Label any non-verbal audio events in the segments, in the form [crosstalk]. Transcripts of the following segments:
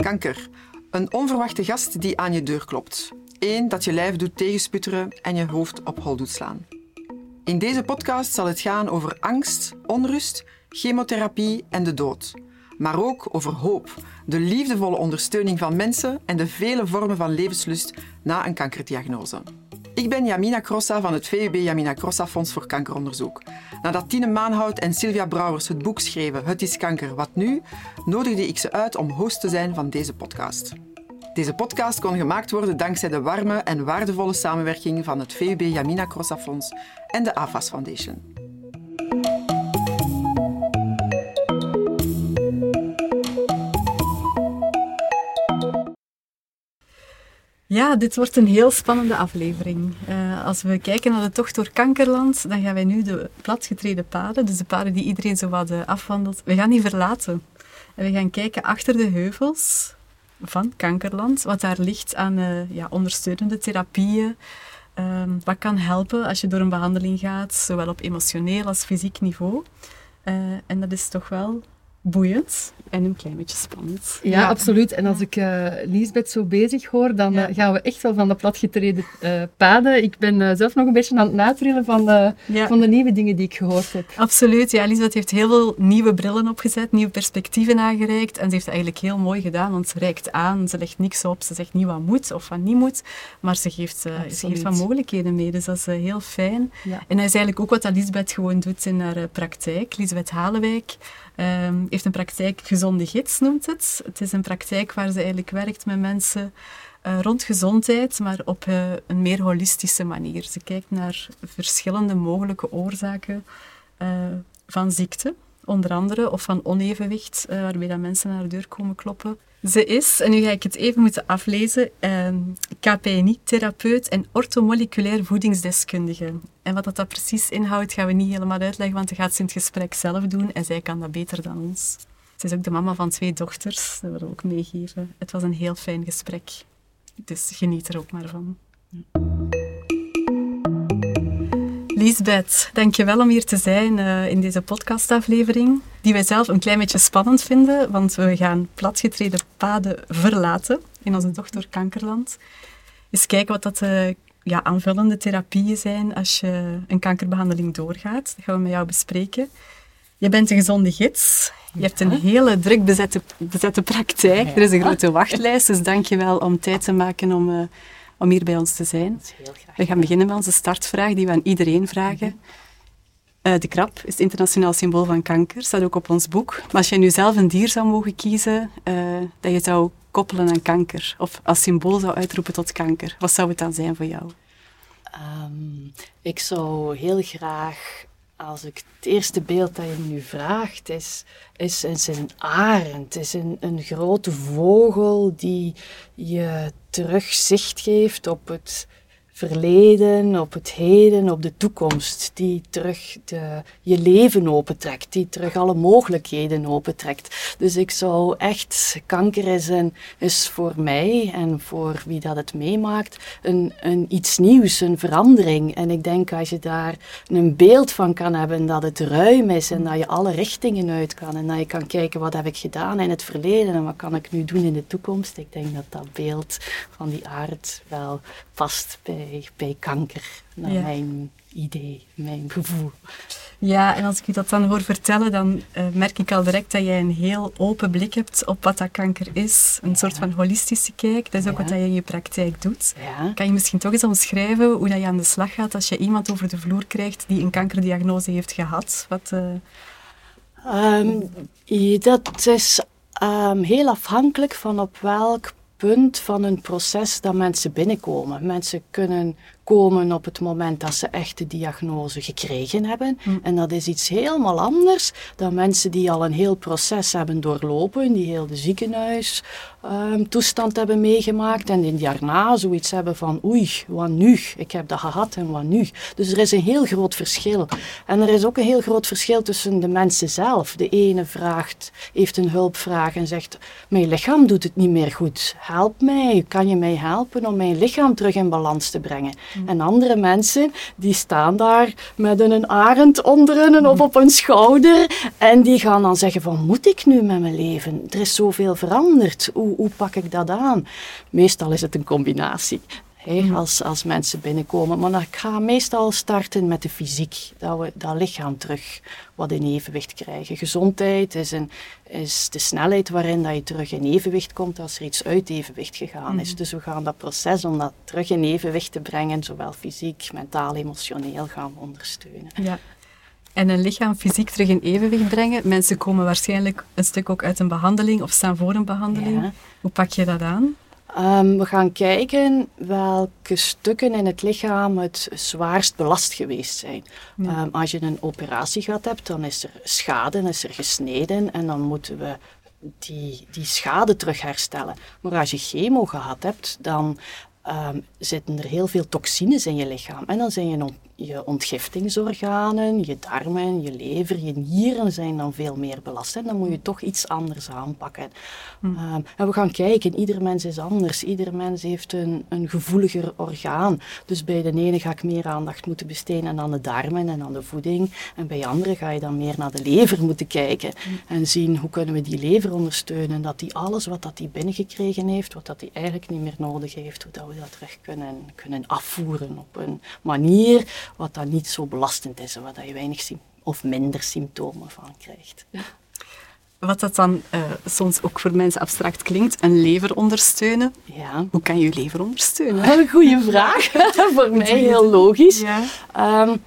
Kanker. Een onverwachte gast die aan je deur klopt. Eén dat je lijf doet tegensputteren en je hoofd op hol doet slaan. In deze podcast zal het gaan over angst, onrust, chemotherapie en de dood. Maar ook over hoop, de liefdevolle ondersteuning van mensen en de vele vormen van levenslust na een kankerdiagnose. Ik ben Jamina Crossa van het VUB Jamina Crossa Fonds voor Kankeronderzoek. Nadat Tine Maanhout en Sylvia Brouwers het boek schreven Het is kanker, wat nu? nodigde ik ze uit om host te zijn van deze podcast. Deze podcast kon gemaakt worden dankzij de warme en waardevolle samenwerking van het VUB Jamina Crossa Fonds en de AFAS Foundation. Ja, dit wordt een heel spannende aflevering. Uh, als we kijken naar de tocht door Kankerland, dan gaan wij nu de platgetreden paden, dus de paden die iedereen zo wat uh, afwandelt, we gaan die verlaten. En we gaan kijken achter de heuvels van Kankerland, wat daar ligt aan uh, ja, ondersteunende therapieën, ehm, wat kan helpen als je door een behandeling gaat, zowel op emotioneel als fysiek niveau. en dat is toch wel boeiend en een klein beetje spannend. Ja, absoluut. En als ik uh, Lisbeth zo bezig hoor, dan uh, gaan we echt wel van de platgetreden uh, paden. Ik ben zelf nog een beetje aan het natrillen van de, ja. van de nieuwe dingen die ik gehoord heb. Absoluut. Ja, Lisbeth heeft heel veel nieuwe brillen opgezet, nieuwe perspectieven aangereikt. En ze heeft het eigenlijk heel mooi gedaan, want ze reikt aan, ze legt niks op, ze zegt niet wat moet of wat niet moet, maar ze geeft, ze geeft wat mogelijkheden mee. Dus dat is heel fijn. En dat is eigenlijk ook wat Lisbeth gewoon doet in haar praktijk. Lisbeth Halewijk um, heeft een praktijk Gezonde Gids, noemt het. Het is een praktijk waar ze eigenlijk werkt met mensen uh, rond gezondheid, maar op uh, een meer holistische manier. Ze kijkt naar verschillende mogelijke oorzaken uh, van ziekte, onder andere, of van onevenwicht, waarbij dat mensen naar de deur komen kloppen. Ze is, en nu ga ik het even moeten aflezen, ehm, KPNI-therapeut en orthomoleculair voedingsdeskundige. En wat dat, precies inhoudt, gaan we niet helemaal uitleggen, want dat gaat ze in het gesprek zelf doen en zij kan dat beter dan ons. Ze is ook de mama van twee dochters, dat wil ik ook meegeven. Het was een heel fijn gesprek, dus geniet er ook maar van. Liesbeth, dankjewel om hier te zijn uh, in deze podcastaflevering, die wij zelf een klein beetje spannend vinden, want we gaan platgetreden paden verlaten in onze dochter Kankerland. Eens kijken wat dat de uh, ja, aanvullende therapieën zijn als je een kankerbehandeling doorgaat. Dat gaan we met jou bespreken. Je bent een gezonde gids. Je hebt een hele druk bezette, bezette praktijk. Er is een grote wachtlijst, dus dank je wel om tijd te maken om... Uh, om hier bij ons te zijn. We gaan beginnen met onze startvraag die we aan iedereen vragen. Uh, de krab is het internationaal symbool van kanker, staat ook op ons boek. Maar als jij nu zelf een dier zou mogen kiezen uh, dat je zou koppelen aan kanker, of als symbool zou uitroepen tot kanker, wat zou het dan zijn voor jou? Um, ik zou heel graag als ik het eerste beeld dat je nu vraagt, is, is, is een arend, is een, een grote vogel die je terug zicht geeft op het verleden, op het heden, op de toekomst, die terug de, je leven opentrekt, die terug alle mogelijkheden opentrekt. Dus ik zou echt, kanker is, een, is voor mij en voor wie dat het meemaakt, een, een iets nieuws, een verandering. En ik denk als je daar een beeld van kan hebben, dat het ruim is en dat je alle richtingen uit kan en dat je kan kijken wat heb ik gedaan in het verleden en wat kan ik nu doen in de toekomst. Ik denk dat dat beeld van die aard wel past bij bij, kanker, naar mijn idee, mijn gevoel. Ja, en als ik je dat dan hoor vertellen, dan uh, merk ik al direct dat jij een heel open blik hebt op wat dat kanker is. Een soort van holistische kijk. Dat is ook wat je in je praktijk doet. Kan je misschien toch eens omschrijven hoe dat je aan de slag gaat als je iemand over de vloer krijgt die een kankerdiagnose heeft gehad? Wat, uh... um, dat is um, heel afhankelijk van op welk punt van een proces dat mensen binnenkomen. Mensen kunnen komen op het moment dat ze echt de diagnose gekregen hebben. Hm. En dat is iets helemaal anders dan mensen die al een heel proces hebben doorlopen, die heel de ziekenhuistoestand um, hebben meegemaakt en die daarna zoiets hebben van oei, wat nu? Ik heb dat gehad en wat nu? Dus er is een heel groot verschil. En er is ook een heel groot verschil tussen de mensen zelf. De ene vraagt, heeft een hulpvraag en zegt, mijn lichaam doet het niet meer goed. Help mij, kan je mij helpen om mijn lichaam terug in balans te brengen? En andere mensen, die staan daar met een arend onder hun of op hun schouder. En die gaan dan zeggen van, moet ik nu met mijn leven? Er is zoveel veranderd. Hoe, hoe pak ik dat aan? Meestal is het een combinatie. He, als, als mensen binnenkomen. Maar dan ga meestal starten met de fysiek. Dat we dat lichaam terug wat in evenwicht krijgen. Gezondheid is, een, is de snelheid waarin dat je terug in evenwicht komt als er iets uit evenwicht gegaan is. Mhm. Dus we gaan dat proces om dat terug in evenwicht te brengen, zowel fysiek, mentaal, emotioneel, gaan we ondersteunen. Ja. En een lichaam fysiek terug in evenwicht brengen. Mensen komen waarschijnlijk een stuk ook uit een behandeling of staan voor een behandeling. Hoe pak je dat aan? Ehm, we gaan kijken welke stukken in het lichaam het zwaarst belast geweest zijn. Ehm, als je een operatie gehad hebt, dan is er schade, is er gesneden en dan moeten we die, die schade terug herstellen. Maar als je chemo gehad hebt, dan um, zitten er heel veel toxines in je lichaam. En dan zijn je je ontgiftingsorganen, je darmen, je lever, je nieren zijn dan veel meer belast. En dan moet je toch iets anders aanpakken. Hm. Ehm, en we gaan kijken, ieder mens is anders. Ieder mens heeft een, een gevoeliger orgaan. Dus bij de ene ga ik meer aandacht moeten besteden aan de darmen en aan de voeding. En bij andere ga je dan meer naar de lever moeten kijken. Hm. En zien hoe kunnen we die lever ondersteunen. Dat die alles wat dat die binnengekregen heeft, wat dat die eigenlijk niet meer nodig heeft, hoe dat we dat terug kunnen, kunnen afvoeren op een manier wat dan niet zo belastend is en waar je weinig of minder symptomen van krijgt. Wat dat dan uh, soms ook voor mensen abstract klinkt, een lever ondersteunen. Ja. Hoe kan je je lever ondersteunen? Een goede vraag. [laughs] voor mij heel logisch. Ja. Um,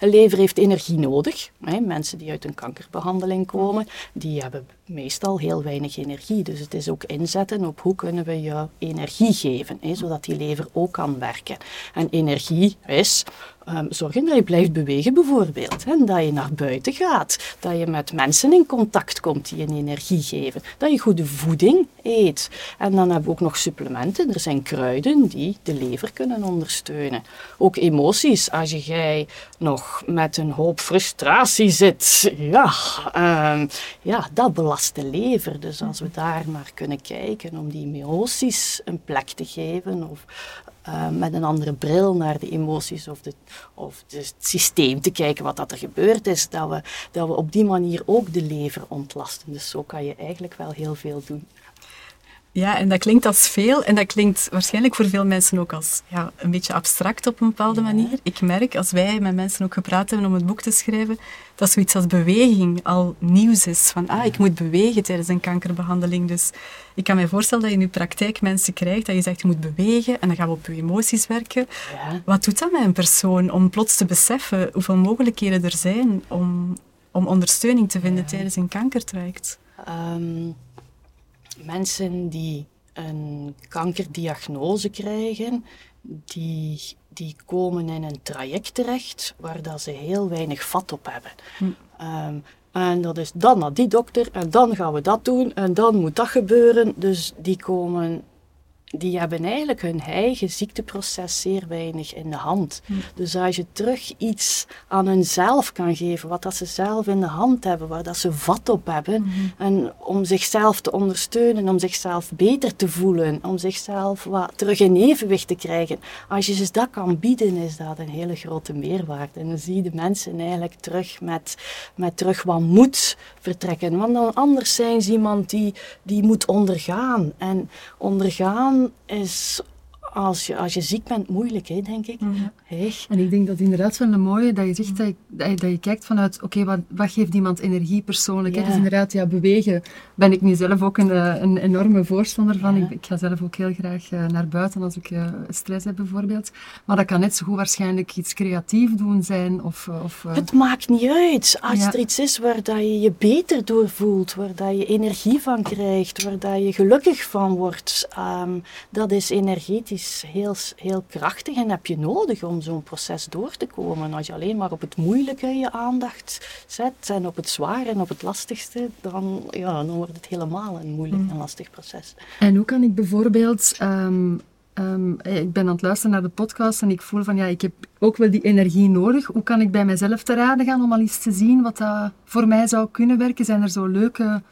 een lever heeft energie nodig. Hè. Mensen die uit een kankerbehandeling komen, die hebben meestal heel weinig energie. Dus het is ook inzetten op hoe kunnen we je energie geven, hè, zodat die lever ook kan werken. En energie is um, zorgen dat je blijft bewegen bijvoorbeeld. Hè, dat je naar buiten gaat, dat je met mensen in contact komt die je energie geven, dat je goede voeding eet. En dan hebben we ook nog supplementen. Er zijn kruiden die de lever kunnen ondersteunen. Ook emoties. Als jij nog met een hoop frustratie zit, ja, um, ja dat belast de lever. Dus als we daar naar kunnen kijken om die emoties een plek te geven of uh, met een andere bril naar de emoties of, de, of het systeem te kijken wat dat er gebeurd is, dat we, dat we op die manier ook de lever ontlasten. Dus zo kan je eigenlijk wel heel veel doen. Ja, en dat klinkt als veel en dat klinkt waarschijnlijk voor veel mensen ook als ja, een beetje abstract op een bepaalde manier. Ik merk, als wij met mensen ook gepraat hebben om het boek te schrijven, dat zoiets als beweging al nieuws is. Van, ah, ik moet bewegen tijdens een kankerbehandeling. Dus ik kan me voorstellen dat je in je praktijk mensen krijgt, dat je zegt, je moet bewegen en dan gaan we op je emoties werken. Ja. Wat doet dat met een persoon om plots te beseffen hoeveel mogelijkheden er zijn om, om ondersteuning te vinden tijdens een kankertraject? Ehm, mensen die een kankerdiagnose krijgen, die, die komen in een traject terecht waar dat ze heel weinig vat op hebben. Hm. Ehm, en dat is dan naar die dokter en dan gaan we dat doen en dan moet dat gebeuren. Dus die komen die hebben eigenlijk hun eigen ziekteproces zeer weinig in de hand. Hm. Dus als je terug iets aan hunzelf kan geven, wat dat ze zelf in de hand hebben, waar dat ze vat op hebben, hm. en om zichzelf te ondersteunen, om zichzelf beter te voelen, om zichzelf wat terug in evenwicht te krijgen. Als je ze dat kan bieden, is dat een hele grote meerwaarde. En dan zie je de mensen eigenlijk terug met, met terug wat moed vertrekken. Want dan anders zijn ze iemand die, die moet ondergaan. En ondergaan is als je, als je ziek bent moeilijk, hè, denk ik. Mm En ik denk dat inderdaad wel een mooie dat je zegt dat je, dat je, kijkt vanuit, oké, wat, wat geeft iemand energie persoonlijk? Ja. Dus inderdaad, ja, bewegen ben ik nu zelf ook een, eh, een enorme voorstander van. Ik, ik, ga zelf ook heel graag eh, naar buiten als ik uh, stress heb bijvoorbeeld. Maar dat kan net zo goed waarschijnlijk iets creatief doen zijn. Of, of, Het maakt niet uit. Als er iets is waar dat je je beter door voelt, waar dat je energie van krijgt, waar dat je gelukkig van wordt, um, dat is energetisch is heel, heel krachtig en heb je nodig om zo'n proces door te komen. Als je alleen maar op het moeilijke je aandacht zet en op het zware en op het lastigste, dan, ja, dan wordt het helemaal een moeilijk mm. en lastig proces. En hoe kan ik bijvoorbeeld ehm, ehm, ik ben aan het luisteren naar de podcast en ik voel van ja, ik heb ook wel die energie nodig. Hoe kan ik bij mezelf te raden gaan om al eens te zien wat dat voor mij zou kunnen werken? Zijn er zo leuke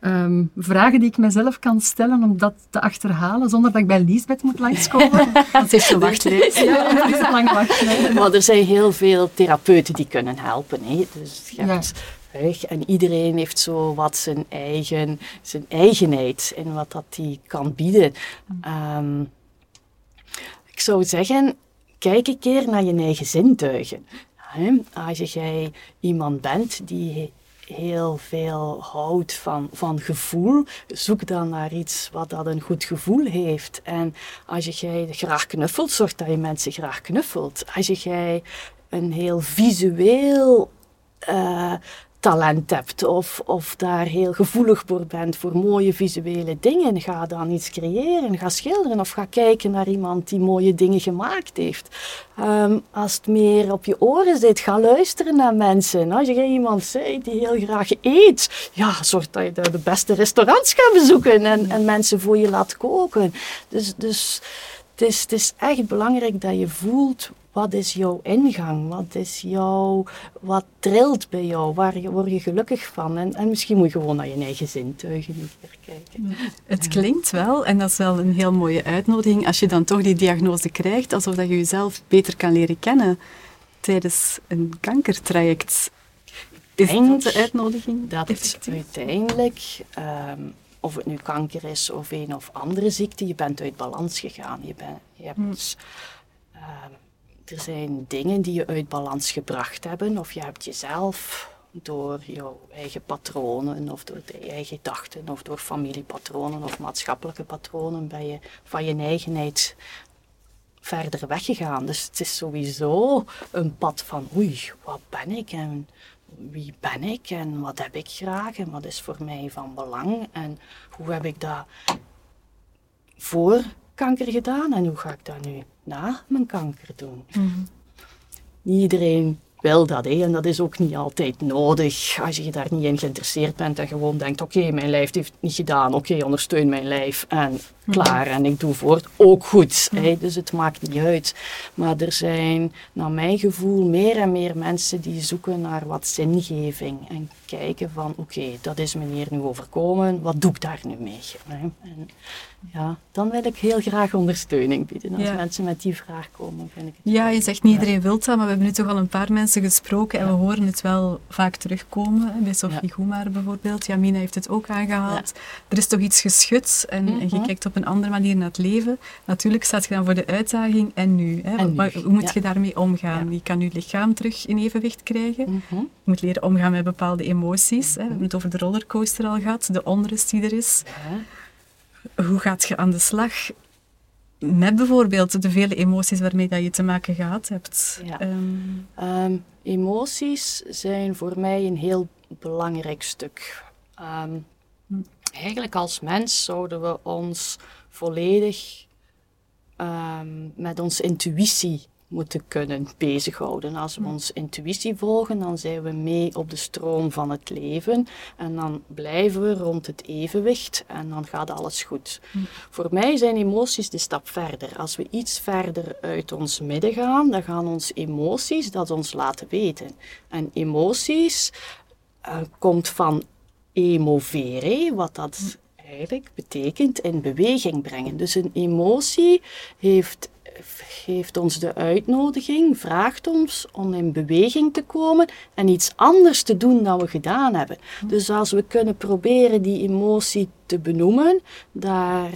ehm, vragen die ik mezelf kan stellen om dat te achterhalen, zonder dat ik bij Liesbeth moet langskomen. Want ze heeft een wachtlijst. Ja, dat is een lange wachtlijst. [laughs] Maar er zijn heel veel therapeuten die kunnen helpen. Hè. Dus je hebt weg en iedereen heeft zo wat zijn eigen, zijn eigenheid in wat dat die kan bieden. Ehm, ik zou zeggen, kijk een keer naar je eigen zintuigen. Hè. Als jij iemand bent die heel veel houdt van, van gevoel, zoek dan naar iets wat dat een goed gevoel heeft. En als je jij graag knuffelt, zorg dat je mensen graag knuffelt. Als je jij een heel visueel uh, talent hebt of, of daar heel gevoelig voor bent voor mooie visuele dingen, ga dan iets creëren, ga schilderen of ga kijken naar iemand die mooie dingen gemaakt heeft. Ehm, als het meer op je oren zit, ga luisteren naar mensen. Als je iemand ziet die heel graag eet, ja, zorg dat je de beste restaurants gaat bezoeken en, en mensen voor je laat koken. Dus, dus het is, het is echt belangrijk dat je voelt wat is jouw ingang? Wat is jouw, wat trilt bij jou? Waar word je gelukkig van? En, en misschien moet je gewoon naar je eigen zintuigen keer kijken. Het klinkt wel, en dat is wel een heel mooie uitnodiging, als je dan toch die diagnose krijgt, alsof dat je jezelf beter kan leren kennen tijdens een kankertraject. Is dat de uitnodiging? Dat het uiteindelijk... Ehm, of het nu kanker is of een of andere ziekte, je bent uit balans gegaan. Je, bent, je hebt hmm. ehm, er zijn dingen die je uit balans gebracht hebben, of je hebt jezelf door jouw eigen patronen of door je eigen gedachten of door familiepatronen of maatschappelijke patronen ben je van je eigenheid verder weggegaan. Dus het is sowieso een pad van oei, wat ben ik en wie ben ik en wat heb ik graag en wat is voor mij van belang en hoe heb ik dat voor kanker gedaan en hoe ga ik dat nu na mijn kanker doen? Mm Niet iedereen wil dat, hè? en dat is ook niet altijd nodig. Als je daar niet in geïnteresseerd bent en gewoon denkt: oké, mijn lijf heeft het niet gedaan, oké, ondersteun mijn lijf en mhm. klaar en ik doe voort, ook goed. Mhm. Dus het maakt niet uit. Maar er zijn, naar mijn gevoel, meer en meer mensen die zoeken naar wat zingeving en kijken van: oké, dat is me hier nu overkomen, wat doe ik daar nu mee? En, ja, dan wil ik heel graag ondersteuning bieden. Als mensen met die vraag komen, vind ik het Ja, je zegt niet iedereen wil dat, maar we hebben nu toch al een paar mensen gesproken en we horen het wel vaak terugkomen. Bij Sophie. Goemaar bijvoorbeeld. Jamina heeft het ook aangehaald. Er is toch iets geschud en, en, je mhm. kijkt op een andere manier naar het leven. Natuurlijk staat je dan voor de uitdaging en nu. Hè? hoe moet je daarmee omgaan? Je kan je lichaam terug in evenwicht krijgen. Mhm. Je moet leren omgaan met bepaalde emoties. Hè? We hebben het over de rollercoaster al gehad, de onrust die er is hoe gaat je aan de slag met bijvoorbeeld de vele emoties waarmee dat je te maken gehad hebt? Ja. Ehm, ehm, emoties zijn voor mij een heel belangrijk stuk. Ehm, eigenlijk als mens zouden we ons volledig met onze intuïtie moeten kunnen bezighouden. Als we onze intuïtie volgen, dan zijn we mee op de stroom van het leven en dan blijven we rond het evenwicht en dan gaat alles goed. Voor mij zijn emoties de stap verder. Als we iets verder uit ons midden gaan, dan gaan onze emoties dat ons laten weten. En emoties uh, komt van emovere, wat dat eigenlijk betekent in beweging brengen. Dus een emotie heeft geeft ons de uitnodiging, vraagt ons om in beweging te komen en iets anders te doen dan we gedaan hebben. Dus als we kunnen proberen die emotie te benoemen, daar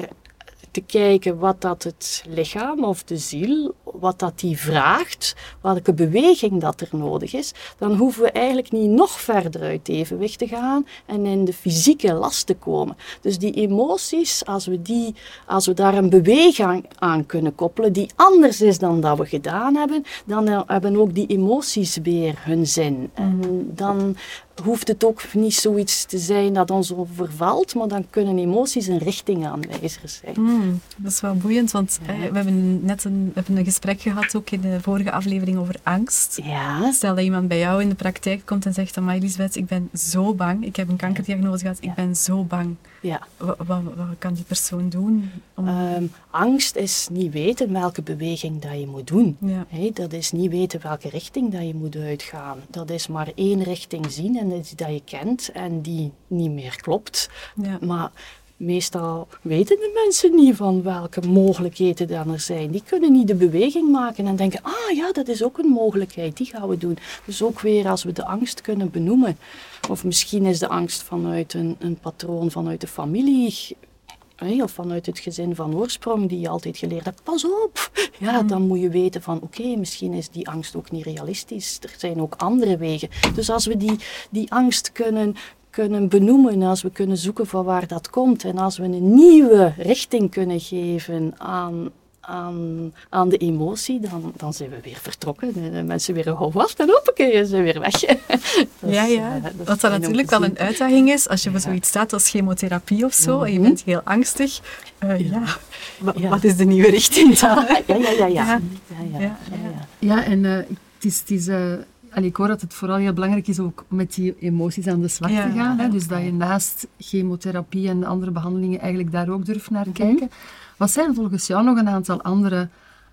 te kijken wat dat het lichaam of de ziel, wat dat die vraagt, welke beweging dat er nodig is, dan hoeven we eigenlijk niet nog verder uit evenwicht te gaan en in de fysieke last te komen. Dus die emoties, als we, die, als we daar een beweging aan kunnen koppelen die anders is dan dat we gedaan hebben, dan hebben ook die emoties weer hun zin. En dan hoeft het ook niet zoiets te zijn dat ons overvalt, maar dan kunnen emoties een richtingaanwijzer zijn. Mm, dat is wel boeiend, want eh, we hebben net een, we hebben een gesprek gehad, ook in de vorige aflevering, over angst. Ja. Stel dat iemand bij jou in de praktijk komt en zegt, aan Elisabeth, ik ben zo bang, ik heb een kankerdiagnose gehad, ik ben zo bang. Ja. Wat, wat, wat, kan die persoon doen? Om... Ehm, angst is niet weten welke beweging dat je moet doen. Ja. dat is niet weten welke richting dat je moet uitgaan. Dat is maar één richting zien en dat je kent en die niet meer klopt. Ja. Maar meestal weten de mensen niet van welke mogelijkheden dan er zijn. Die kunnen niet de beweging maken en denken, ah ja, dat is ook een mogelijkheid, die gaan we doen. Dus ook weer als we de angst kunnen benoemen. Of misschien is de angst vanuit een, een patroon vanuit de familie of vanuit het gezin van oorsprong die je altijd geleerd hebt, pas op. Ja, dan moet je weten van oké, misschien is die angst ook niet realistisch. Er zijn ook andere wegen. Dus als we die, die angst kunnen, kunnen benoemen, als we kunnen zoeken van waar dat komt en als we een nieuwe richting kunnen geven aan, aan, aan de emotie, dan, dan zijn we weer vertrokken. En de mensen weer oh wat en hoppakee, zijn weer weg. [laughs] ja, ja. Uh, Wat dan natuurlijk wel een uitdaging is, als je voor zoiets staat als chemotherapie of zo, en je Mhm. bent heel angstig, uh, ja. Ja. ja. wat is de nieuwe richting dan? [laughs] ja, ja, ja. ja. ja. ja, ja. ja en uh, het is... Het is uh, Allee, ik hoor dat het vooral heel belangrijk is ook met die emoties aan de slag ja, te gaan. Hè? Dus dat je naast chemotherapie en andere behandelingen eigenlijk daar ook durft naar kijken. Mm -hmm. Wat zijn volgens jou nog een aantal andere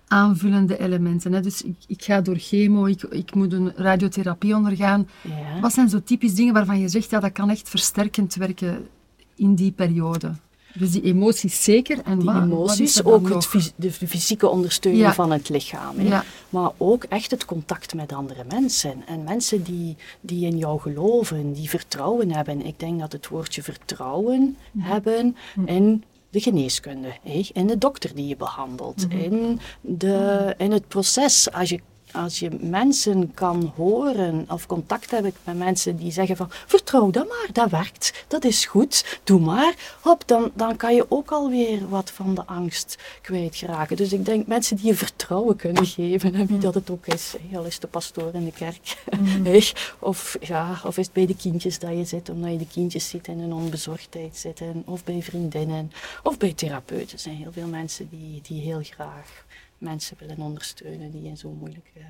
aanvullende elementen? Hè? Dus ik, ik, ga door chemo, ik, ik moet een radiotherapie ondergaan. Ja. Wat zijn zo typisch dingen waarvan je zegt, ja, dat kan echt versterkend werken in die periode? Dus die emoties zeker. En die emoties, ook het fys de fysieke ondersteuning ja. van het lichaam. Ja. Maar ook echt het contact met andere mensen. En mensen die, die in jou geloven, die vertrouwen hebben. Ik denk dat het woordje vertrouwen Mhm. hebben in de geneeskunde, in de dokter die je behandelt, Mhm. in, de, in het proces. Als je als je mensen kan horen of contact hebben met mensen die zeggen van vertrouw dat maar, dat werkt, dat is goed, doe maar, hop, dan, dan kan je ook alweer wat van de angst kwijtraken. Dus ik denk mensen die je vertrouwen kunnen geven, en wie dat het ook is, al is de pastoor in de kerk, mm. [laughs] of, ja, of is het bij de kindjes dat je zit, omdat je de kindjes ziet in een onbezorgdheid zitten, of bij vriendinnen, of bij therapeuten. Er zijn heel veel mensen die, die heel graag mensen willen ondersteunen die in zo'n moeilijke,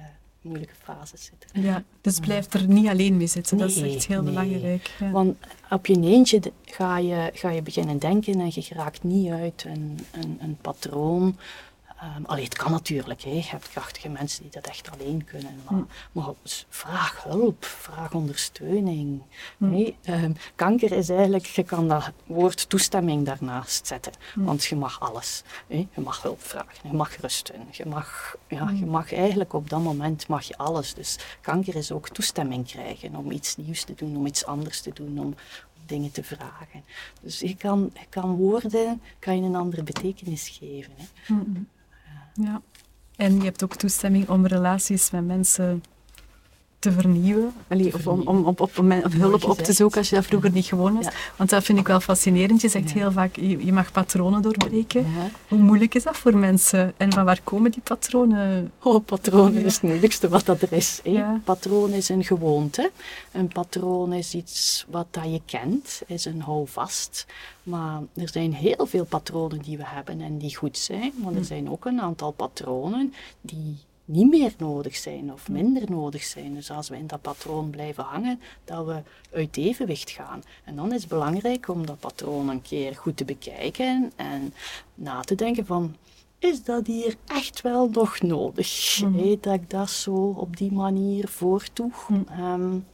moeilijke fase zitten. Ja, dus blijf er niet alleen mee zitten. Nee, dat is echt heel nee. belangrijk. Ja. Want op je eentje ga je, ga je beginnen denken en je geraakt niet uit een, een, een patroon. Um, allee, het kan natuurlijk, hè. je hebt krachtige mensen die dat echt alleen kunnen. Maar, mm. maar vraag hulp, vraag ondersteuning. Mm. Hey, um, kanker is eigenlijk, je kan dat woord toestemming daarnaast zetten. Mm. Want je mag alles. Hè. Je mag hulp vragen, je mag rusten. Je mag, ja, je mag eigenlijk op dat moment mag je alles. Dus kanker is ook toestemming krijgen om iets nieuws te doen, om iets anders te doen, om dingen te vragen. Dus je kan, je kan woorden kan je een andere betekenis geven. Hè. Mm ja, en je hebt ook toestemming om relaties met mensen te vernieuwen. Allee, te vernieuwen. Of om, om, op, om hulp op te zoeken als je dat vroeger niet gewoon was. Ja. Want dat vind ik wel fascinerend. Je zegt ja. heel vaak, je, je, mag patronen doorbreken. Ja. Hoe moeilijk is dat voor mensen? En van waar komen die patronen? Oh, patronen is het moeilijkste wat dat er is. Een patroon is een gewoonte. Een patroon is iets wat dat je kent, is een houvast. Maar er zijn heel veel patronen die we hebben en die goed zijn. Maar er zijn ook een aantal patronen die niet meer nodig zijn of minder nodig zijn. Dus als we in dat patroon blijven hangen, dat we uit evenwicht gaan. En dan is het belangrijk om dat patroon een keer goed te bekijken en na te denken van, is dat hier echt wel nog nodig? Mm. Hey, dat ik dat zo op die manier voortoeg. Mm. Um,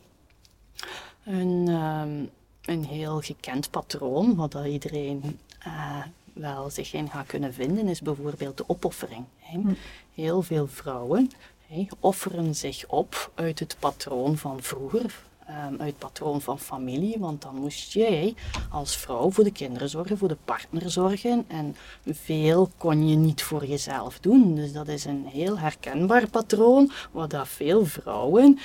een, um, een heel gekend patroon, wat dat iedereen uh, wel zich in gaat kunnen vinden, is bijvoorbeeld de opoffering. Mm. Heel veel vrouwen hè, offeren zich op uit het patroon van vroeger, um, uit het patroon van familie, want dan moest jij als vrouw voor de kinderen zorgen, voor de partner zorgen en veel kon je niet voor jezelf doen. Dus dat is een heel herkenbaar patroon, waar dat veel vrouwen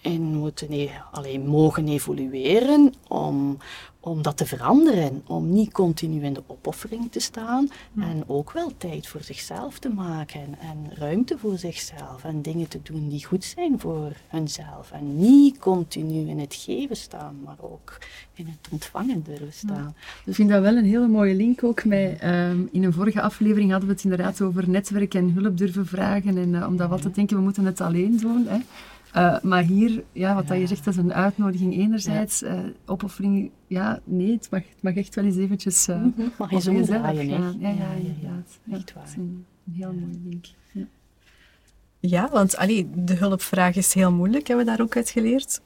in moeten alleen mogen evolueren om, om dat te veranderen. Om niet continu in de opoffering te staan en ook wel tijd voor zichzelf te maken en ruimte voor zichzelf en dingen te doen die goed zijn voor hunzelf. En niet continu in het geven staan, maar ook in het ontvangen durven staan. Dus ik vind dat wel een hele mooie link ook met, um, in een vorige aflevering hadden we het inderdaad over netwerk en hulp durven vragen en uh, omdat we altijd denken we moeten het alleen doen. Hè. Uh, maar hier, ja, wat ja. dat je zegt, dat is een uitnodiging enerzijds. Ja. Uh, opoffering, ja, nee, het mag, het mag echt wel eens eventjes uh, mm -hmm. mag je zo draaien, gaan. Ja, ja, inderdaad. Ja, echt waar. Een, een heel mooi link. Ja, ja want allee, de hulpvraag is heel moeilijk, hebben we daar ook uit geleerd.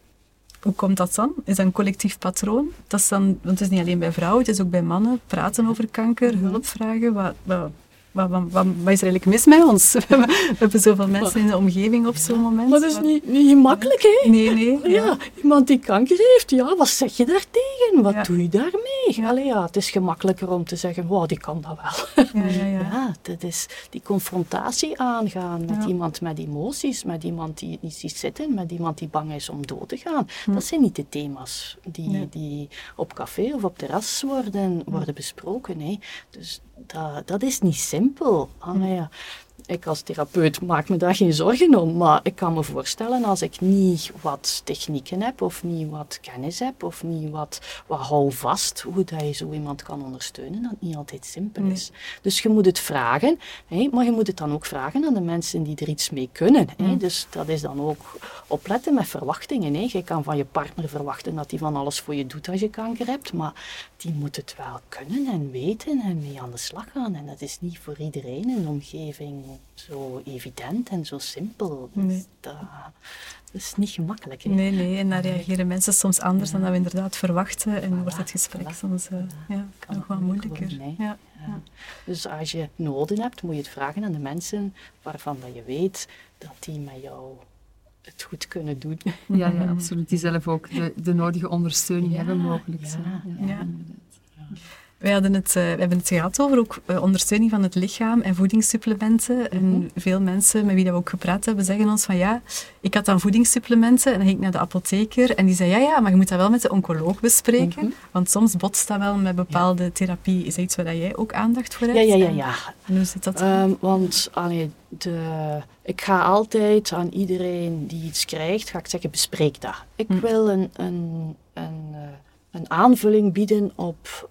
hoe komt dat dan? Is dat een collectief patroon? Dat is dan, want het is niet alleen bij vrouwen, het is ook bij mannen. Praten over kanker, Mhm. hulp vragen. Wat, wat, wat, wat, wat, wat is er eigenlijk mis met ons? [laughs] We hebben, zoveel mensen in de omgeving op zo'n moment. Maar dat is Wat- niet, niet gemakkelijk, hè? Nee, nee. Ja. Ja, iemand die kanker heeft, ja, wat zeg je daartegen? Wat Ja. doe je daarmee? Allee, ja, het is gemakkelijker om te zeggen, wow, die kan dat wel. Ja, [laughs] ja, dat is die confrontatie aangaan met iemand met emoties, met iemand die het niet ziet zitten, met iemand die bang is om dood te gaan. Hm. Dat zijn niet de thema's die, Nee. die op café of op terras worden, worden besproken. Hè. Dus dat, dat is niet simpel. Hm. Ah, ja. Ik als therapeut maak me daar geen zorgen om, maar ik kan me voorstellen als ik niet wat technieken heb of niet wat kennis heb of niet wat, wat houvast, hoe dat je zo iemand kan ondersteunen, dat het niet altijd simpel Nee. is. Dus je moet het vragen, hè, maar je moet het dan ook vragen aan de mensen die er iets mee kunnen. Hè. Mm. Dus dat is dan ook opletten met verwachtingen. Hè. Je kan van je partner verwachten dat hij van alles voor je doet als je kanker hebt, maar die moet het wel kunnen en weten en mee aan de slag gaan. En dat is niet voor iedereen in de omgeving zo evident en zo simpel. Dus Nee. dat, dat is niet gemakkelijk. Hè. Nee, nee, en dan reageren mensen soms anders dan dat we inderdaad verwachten. En wordt het gesprek voilà. soms eh, ja, Kan nog wat moeilijker. ja. Ja. Dus als je noden hebt, moet je het vragen aan de mensen waarvan dat je weet dat die met jou het goed kunnen doen. Ja, ja, absoluut. Die zelf ook de, de nodige ondersteuning Ja, hebben mogelijk. ja, zo. ja. Wij hadden het, eh, we hebben het gehad over ook eh, ondersteuning van het lichaam en voedingssupplementen. En veel mensen met wie dat we ook gepraat hebben, zeggen ons van ja, ik had dan voedingssupplementen en dan ging ik naar de apotheker en die zei ja, ja, maar je moet dat wel met de oncoloog bespreken. Mhm. Want soms botst dat wel met bepaalde therapie. Is dat iets waar jij ook aandacht voor hebt? Ja, ja, ja, ja. En hoe zit dat? Ehm, want allee, de, ik ga altijd aan iedereen die iets krijgt, ga ik zeggen, bespreek dat. Ik Hm. wil een, een, een, eh, een aanvulling bieden op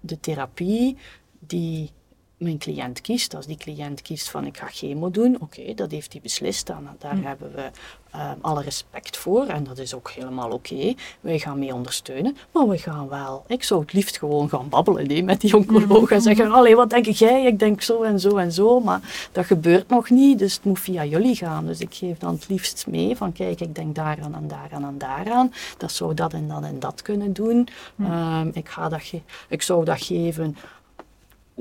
de therapie die mijn cliënt kiest. Als die cliënt kiest van ik ga chemo doen, oké, dat heeft hij beslist. Dan, daar Hm. hebben we ehm, alle respect voor en dat is ook helemaal oké. Wij gaan mee ondersteunen, maar we gaan wel, ik zou het liefst gewoon gaan babbelen nee, met die oncoloog en zeggen, allee, wat denk jij? Ik denk zo en zo en zo, maar dat gebeurt nog niet, dus het moet via jullie gaan. Dus ik geef dan het liefst mee van, kijk, ik denk daaraan en daaraan en daaraan. Dat zou dat en dat en dat kunnen doen. Ehm, ik, ga dat ge- ik zou dat geven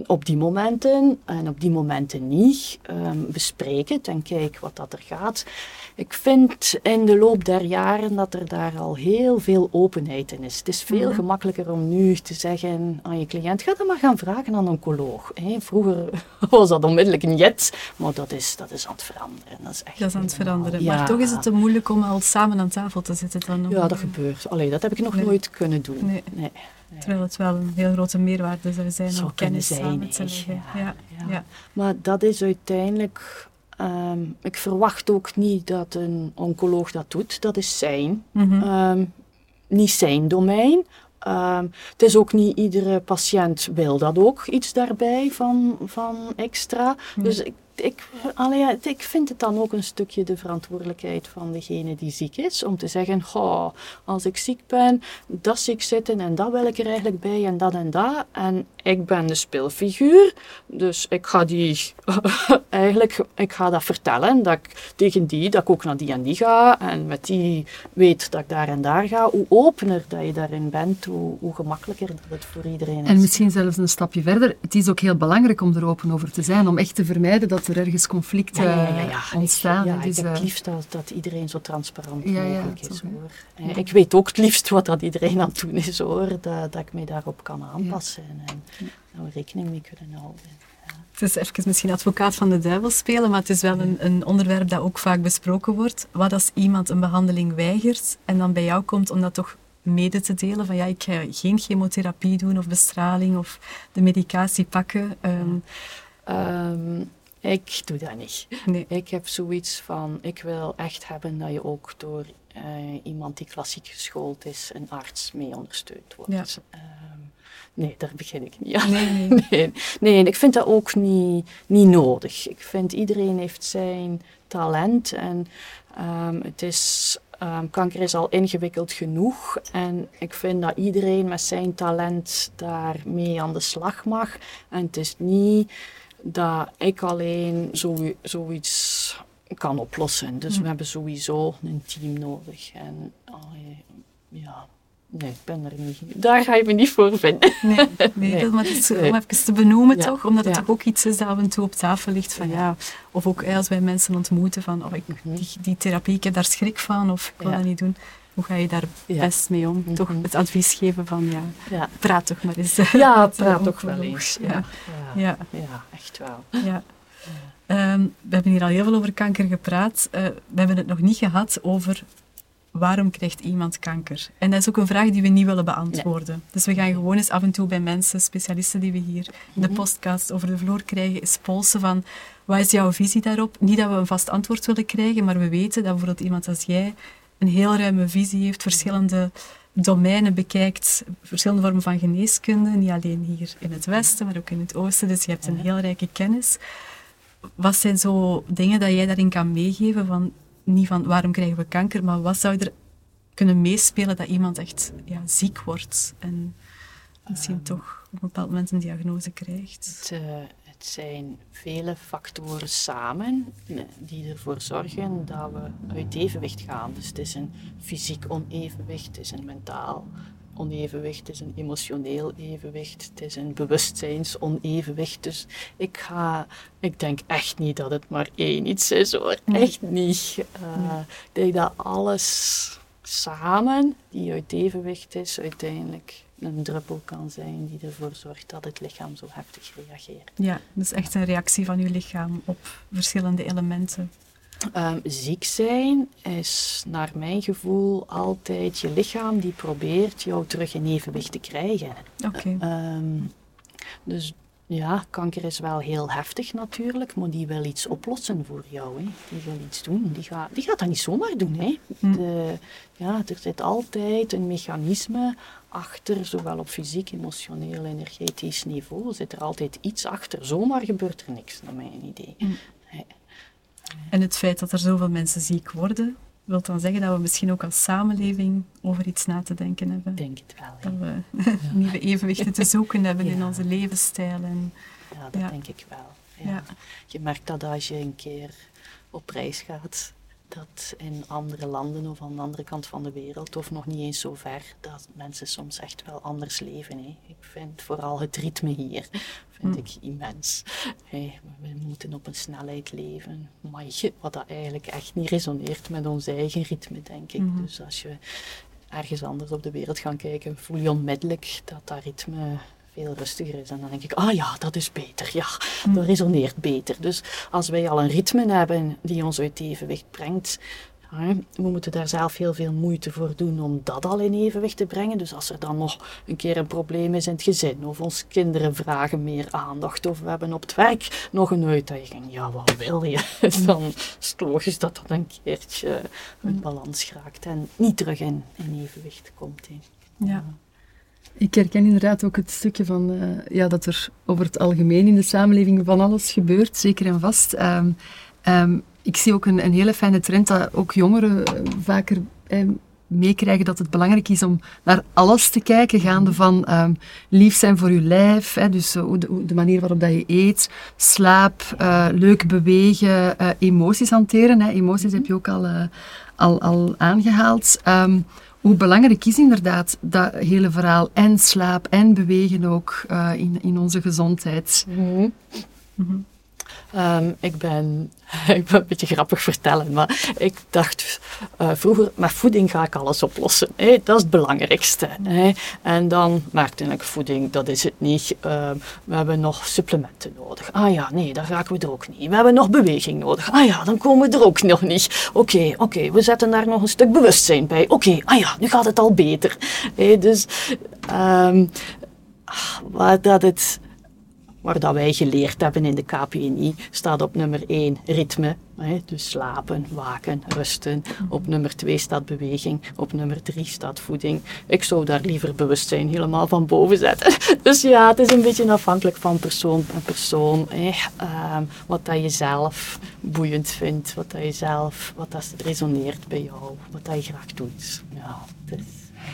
op die momenten en op die momenten niet. Ehm, bespreek het en kijk wat dat er gaat. Ik vind in de loop der jaren dat er daar al heel veel openheid in is. Het is veel Mhm. gemakkelijker om nu te zeggen aan je cliënt, ga dat maar gaan vragen aan een oncoloog. Hè. Vroeger [laughs] was dat onmiddellijk een jet, maar dat is, dat is aan het veranderen. Dat is, echt Dat is aan het veranderen. Ja. Maar toch is het te moeilijk om al samen aan tafel te zitten dan. Ja, dat gebeurt. Allee, dat heb ik nog Nee. nooit kunnen doen. Nee. Nee. Terwijl het wel een heel grote meerwaarde zou zijn Zou om kennis zijn, samen te leggen. Ja, Ja, ja. ja. Maar dat is uiteindelijk. ehm, ik verwacht ook niet dat een oncoloog dat doet. Dat is zijn, Mhm. ehm, niet zijn domein. Ehm, het is ook niet iedere patiënt wil dat ook iets daarbij van, van extra. Dus ik, ik, allee, ik vind het dan ook een stukje de verantwoordelijkheid van degene die ziek is. Om te zeggen, goh, als ik ziek ben, dat zie ik zitten en dat wil ik er eigenlijk bij en dat en dat. En ik ben de speelfiguur, dus ik ga die [laughs] eigenlijk, ik ga dat vertellen, dat ik tegen die, dat ik ook naar die en die ga en met die weet dat ik daar en daar ga. Hoe opener dat je daarin bent, hoe, hoe gemakkelijker dat het voor iedereen is. En misschien zelfs een stapje verder. Het is ook heel belangrijk om er open over te zijn, om echt te vermijden dat er ergens conflicten Ja, ja, ja, ja. eh, ontstaan. Ja, Het ik is, heb eh, het liefst dat, dat iedereen zo transparant mogelijk is. toch, hè. Hoor. En Ik weet ook het liefst wat dat iedereen aan het doen is, hoor. Dat, dat ik mij daarop kan aanpassen en, en daar rekening mee kunnen houden. Het is even misschien advocaat van de duivel spelen, maar het is wel een, een onderwerp dat ook vaak besproken wordt. Wat als iemand een behandeling weigert en dan bij jou komt om dat toch mede te delen van ja, ik ga geen chemotherapie doen of bestraling of de medicatie pakken. Ehm, ik doe dat niet. nee. Ik heb zoiets van, ik wil echt hebben dat je ook door eh, iemand die klassiek geschoold is, een arts, mee ondersteund wordt. Ja. Ehm, nee, daar begin ik niet aan. Nee, nee. [laughs] Nee, ik vind dat ook niet, niet nodig. Ik vind iedereen heeft zijn talent en ehm, het is, ehm, kanker is al ingewikkeld genoeg. En ik vind dat iedereen met zijn talent daarmee aan de slag mag. En het is niet dat ik alleen zo, zoiets kan oplossen. Dus Hm. we hebben sowieso een team nodig. En allee, ja, Nee, ik ben er niet. Daar ga je me niet voor vinden. Nee, nee, maar het is, om even te benoemen toch, omdat het toch ook iets is dat af en toe op tafel ligt van ja, of ook als wij mensen ontmoeten van oh, ik, mhm. die, die, therapie, ik heb daar schrik van of ik wil dat niet doen. Hoe ga je daar best mee om? Toch mhm. het advies geven van ja, praat toch maar eens. Ja, [laughs] praat toch wel eens. Ja. Ja. Ja. echt wel. Ja. Um, we hebben hier al heel veel over kanker gepraat. Uh, we hebben het nog niet gehad over waarom krijgt iemand kanker? En dat is ook een vraag die we niet willen beantwoorden. Dus we gaan gewoon eens af en toe bij mensen, specialisten die we hier in de mhm. podcast over de vloer krijgen, eens polsen van wat is jouw visie daarop? Niet dat we een vast antwoord willen krijgen, maar we weten dat bijvoorbeeld iemand als jij een heel ruime visie heeft, verschillende domeinen bekijkt, verschillende vormen van geneeskunde, niet alleen hier in het Westen, maar ook in het Oosten. Dus je hebt een heel rijke kennis. Wat zijn zo dingen dat jij daarin kan meegeven van niet van waarom krijgen we kanker, maar wat zou er kunnen meespelen dat iemand echt ja, ziek wordt en misschien ehm. toch op een bepaald moment een diagnose krijgt? Het, uh, het zijn vele factoren samen eh, die ervoor zorgen dat we uit evenwicht gaan. Dus het is een fysiek onevenwicht, het is een mentaal onevenwicht, het is een emotioneel evenwicht, het is een bewustzijnsonevenwicht. Dus ik, ga, ik denk echt niet dat het maar één iets is hoor. Echt niet. Uh, Ik denk dat alles samen, die uit evenwicht is, uiteindelijk een druppel kan zijn die ervoor zorgt dat het lichaam zo heftig reageert. Ja, dus echt een reactie van uw lichaam op verschillende elementen. Um, ziek zijn is naar mijn gevoel altijd je lichaam die probeert jou terug in evenwicht te krijgen. Oké. Ehm, dus ja, kanker is wel heel heftig natuurlijk, maar die wil iets oplossen voor jou. Hè. Die wil iets doen. Die gaat, die gaat dat niet zomaar doen. Hè. Hm. De, ja, er zit altijd een mechanisme achter, zowel op fysiek, emotioneel, energetisch niveau. Zit er altijd iets achter. Zomaar gebeurt er niks, naar mijn idee. Hm. En het feit dat er zoveel mensen ziek worden, wil dan zeggen dat we misschien ook als samenleving over iets na te denken hebben. Ik denk het wel. Dat we [laughs] nieuwe evenwichten te zoeken hebben in onze levensstijl. En, ja, dat denk ik wel. Ja. Je merkt dat als je een keer op reis gaat, dat in andere landen of aan de andere kant van de wereld, of nog niet eens zo ver, dat mensen soms echt wel anders leven. Hè. Ik vind vooral het ritme hier vind hm. ik immens. Hey, we moeten op een snelheid leven, maar wat dat eigenlijk echt niet resoneert met ons eigen ritme, denk ik. Mhm. Dus als je ergens anders op de wereld gaat kijken, voel je onmiddellijk dat dat ritme veel rustiger is. En dan denk ik, ah ja, dat is beter. Ja, dat resoneert beter. Dus als wij al een ritme hebben die ons uit evenwicht brengt, we moeten daar zelf heel veel moeite voor doen om dat al in evenwicht te brengen. Dus als er dan nog een keer een probleem is in het gezin, of onze kinderen vragen meer aandacht, of we hebben op het werk nog een uitdaging, ja, wat wil je? [laughs] dan is het logisch dat dat een keertje uit balans raakt en niet terug in, in evenwicht komt. Ja. Ik herken inderdaad ook het stukje van uh, ja, dat er over het algemeen in de samenleving van alles gebeurt, zeker en vast. Um, um, ik zie ook een, een, hele fijne trend dat ook jongeren uh, vaker um, meekrijgen dat het belangrijk is om naar alles te kijken, gaande van um, lief zijn voor je lijf, hè, dus de, manier waarop dat je eet, slaap, leuk bewegen, emoties hanteren. Hè. Emoties heb je ook al, al, al aangehaald. Hoe belangrijk is inderdaad dat hele verhaal en slaap en bewegen ook uh, in, in onze gezondheid? Mm -hmm. Um, ik, ben, [laughs] ik ben een beetje grappig vertellen, maar ik dacht uh, vroeger, met voeding ga ik alles oplossen. Hè? Dat is het belangrijkste. En dan merkte ik, voeding, dat is het niet. Uh, we hebben nog supplementen nodig. Ah ja, nee, daar raken we er ook niet. We hebben nog beweging nodig. Ah ja, dan komen we er ook nog niet. Oké, oké, we zetten daar nog een stuk bewustzijn bij. Oké, ah ja, nu gaat het al beter. Hè? Dus um, wat dat het waar dat wij geleerd hebben in de KPNI, staat op nummer 1 ritme. Hè, dus slapen, waken, rusten. Op nummer 2 staat beweging. Op nummer 3 staat voeding. Ik zou daar liever bewustzijn helemaal van boven zetten. [laughs] Dus ja, het is een beetje afhankelijk van persoon en persoon. Hè. Uh, wat dat je zelf boeiend vindt, wat dat je zelf, wat dat resoneert bij jou, wat dat je graag doet. Ja,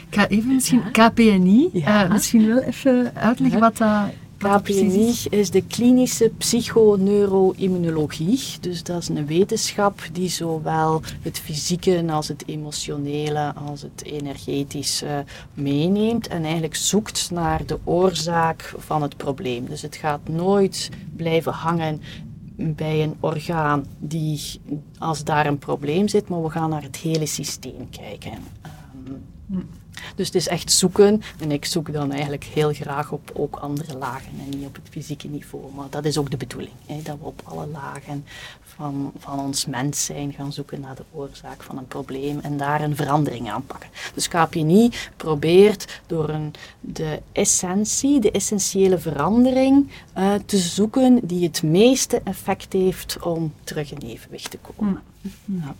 Ik ga even misschien KPNI, ja. uh, misschien wel even uitleggen wat dat KPNI is de klinische psychoneuroimmunologie. Dus dat is een wetenschap die zowel het fysieke als het emotionele als het energetische meeneemt en eigenlijk zoekt naar de oorzaak van het probleem. Dus het gaat nooit blijven hangen bij een orgaan die, als daar een probleem zit, maar we gaan naar het hele systeem kijken. Um, dus het is echt zoeken. En ik zoek dan eigenlijk heel graag op ook andere lagen en niet op het fysieke niveau. Maar dat is ook de bedoeling. Hè, dat we op alle lagen van, van ons mens zijn gaan zoeken naar de oorzaak van een probleem en daar een verandering aanpakken. Dus KPNI probeert door een, de essentie, de essentiële verandering uh, te zoeken die het meeste effect heeft om terug in evenwicht te komen. Ja.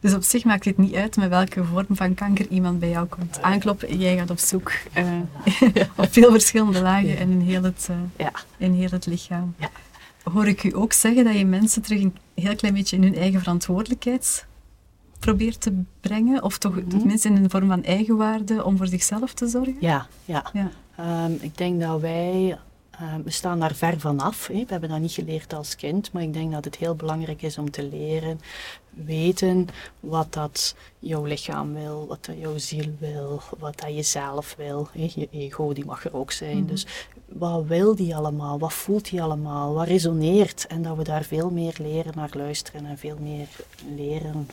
Dus op zich maakt het niet uit met welke vorm van kanker iemand bij jou komt aankloppen. Jij gaat op zoek uh, [laughs] op veel verschillende lagen en in heel het, uh, ja. in heel het lichaam. Hoor ik u ook zeggen dat je mensen terug een heel klein beetje in hun eigen verantwoordelijkheid probeert te brengen? Of toch mm tenminste in een vorm van eigenwaarde om voor zichzelf te zorgen? Ja, ja. ja. Um, ik denk dat wij Ehm, we staan daar ver vanaf. Hè. We hebben dat niet geleerd als kind, maar ik denk dat het heel belangrijk is om te leren weten wat dat jouw lichaam wil, wat dat jouw ziel wil, wat dat je zelf wil. Hè. Je ego die mag er ook zijn. Mhm. Dus wat wil die allemaal? Wat voelt die allemaal? Wat resoneert? En dat we daar veel meer leren naar luisteren en veel meer leren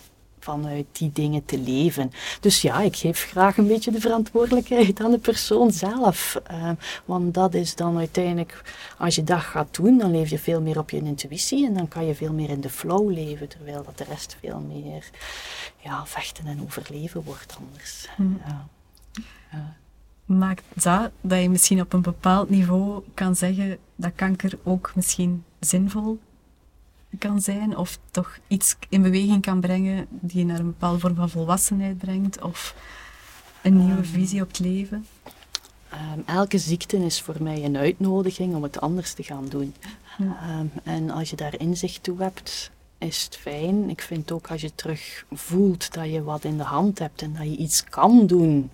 vanuit die dingen te leven. Dus ja, ik geef graag een beetje de verantwoordelijkheid aan de persoon zelf. Uh, want dat is dan uiteindelijk, als je dat gaat doen, dan leef je veel meer op je intuïtie en dan kan je veel meer in de flow leven, terwijl dat de rest veel meer ja, vechten en overleven wordt anders. Hmm. Ja. Ja. Maakt dat dat je misschien op een bepaald niveau kan zeggen dat kanker ook misschien zinvol kan zijn, of toch iets in beweging kan brengen die je naar een bepaalde vorm van volwassenheid brengt, of een nieuwe ehm. visie op het leven? Um, elke ziekte is voor mij een uitnodiging om het anders te gaan doen. Um, en als je daar inzicht toe hebt, is het fijn. Ik vind ook als je terug voelt dat je wat in de hand hebt en dat je iets kan doen,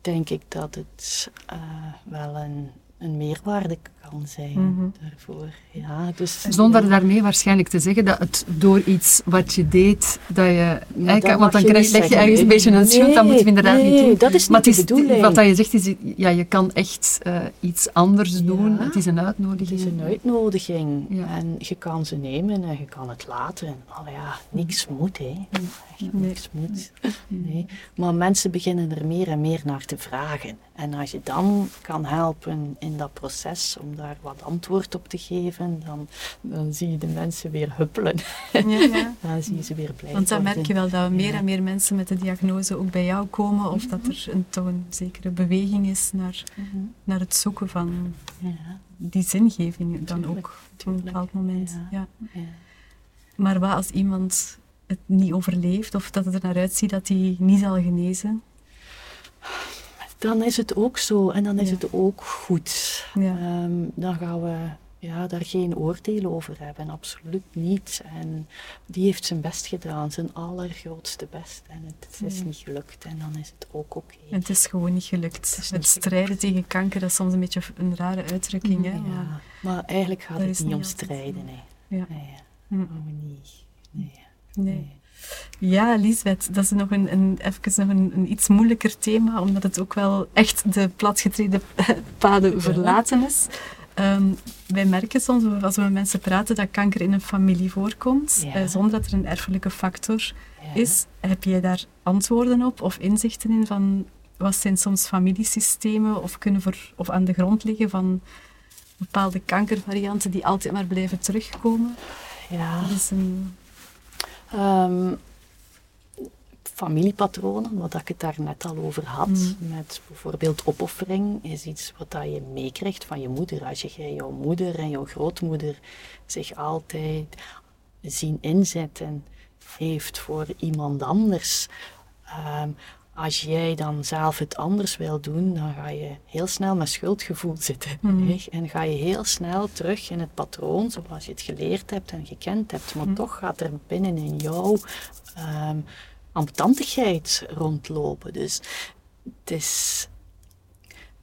denk ik dat het uh, wel een, een meerwaarde kan zijn mhm. daarvoor. Ja, dus, Zonder daarmee waarschijnlijk te zeggen dat het door iets wat je deed, dat je... Ja, want dan krijg, leg je ergens een beetje een schuld, dat moeten we inderdaad nee, niet doen. dat is niet de bedoeling. Wat dat je zegt is, ja, je kan echt uh, iets anders doen. Het is een uitnodiging. Het is een uitnodiging. En je kan ze nemen en je kan het laten. Oh ja, niks moet, hè. Echt, niks moet. Nee. Maar mensen beginnen er meer en meer naar te vragen. En als je dan kan helpen in dat proces om daar wat antwoord op te geven, dan, dan zie je de mensen weer huppelen. Ja, ja. [laughs] dan zie je ze weer blij Want dan merk je wel dat meer en meer mensen met de diagnose ook bij jou komen, of dat er een, een zekere beweging is naar, mhm. naar het zoeken van die zingeving dan ook op een bepaald moment. Ja. Maar wat als iemand het niet overleeft, of dat het er naar uitziet dat hij niet zal genezen? Dan is het ook zo en dan is het ook goed. Ehm, dan gaan we ja, daar geen oordeel over hebben, absoluut niet. En die heeft zijn best gedaan, zijn allergrootste best. En het is niet gelukt en dan is het ook oké. Het is gewoon niet gelukt. Het, het strijden tegen kanker, dat is soms een beetje een rare uitdrukking. Hè? Maar, maar, eigenlijk gaat het niet om strijden. Hè. Ja. Nee, niet. Nee. nee. Ja, Lisbeth, dat is nog een, een, even nog een, een, iets moeilijker thema, omdat het ook wel echt de platgetreden [laughs] paden verlaten is. Ehm, wij merken soms, als we met mensen praten, dat kanker in een familie voorkomt, eh, zonder dat er een erfelijke factor is. Heb jij daar antwoorden op of inzichten in van wat zijn soms familiesystemen of kunnen voor, of aan de grond liggen van bepaalde kankervarianten die altijd maar blijven terugkomen? Ja. Dat is een... Um, familiepatronen, wat ik het daar net al over had, mm. met bijvoorbeeld opoffering, is iets wat dat je meekrijgt van je moeder. Als je jouw moeder en jouw grootmoeder zich altijd zien inzetten heeft voor iemand anders, um, als jij dan zelf het anders wil doen, dan ga je heel snel met schuldgevoel [laughs] zitten. Mm. En ga je heel snel terug in het patroon zoals je het geleerd hebt en gekend hebt. Maar mm. toch gaat er binnen in jou um, ambetantigheid rondlopen. Dus het is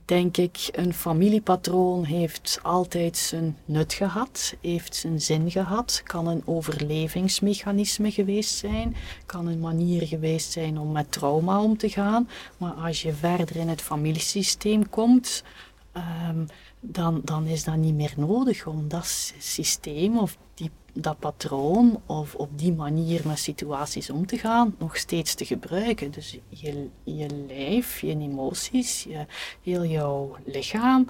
denk ik, een familiepatroon heeft altijd zijn nut gehad, heeft zijn zin gehad, kan een overlevingsmechanisme geweest zijn, kan een manier geweest zijn om met trauma om te gaan. Maar als je verder in het familiesysteem komt, ehm, dan, dan is dat niet meer nodig om dat systeem of die dat patroon of op die manier met situaties om te gaan, nog steeds te gebruiken. Dus je, je lijf, je emoties, je, heel jouw lichaam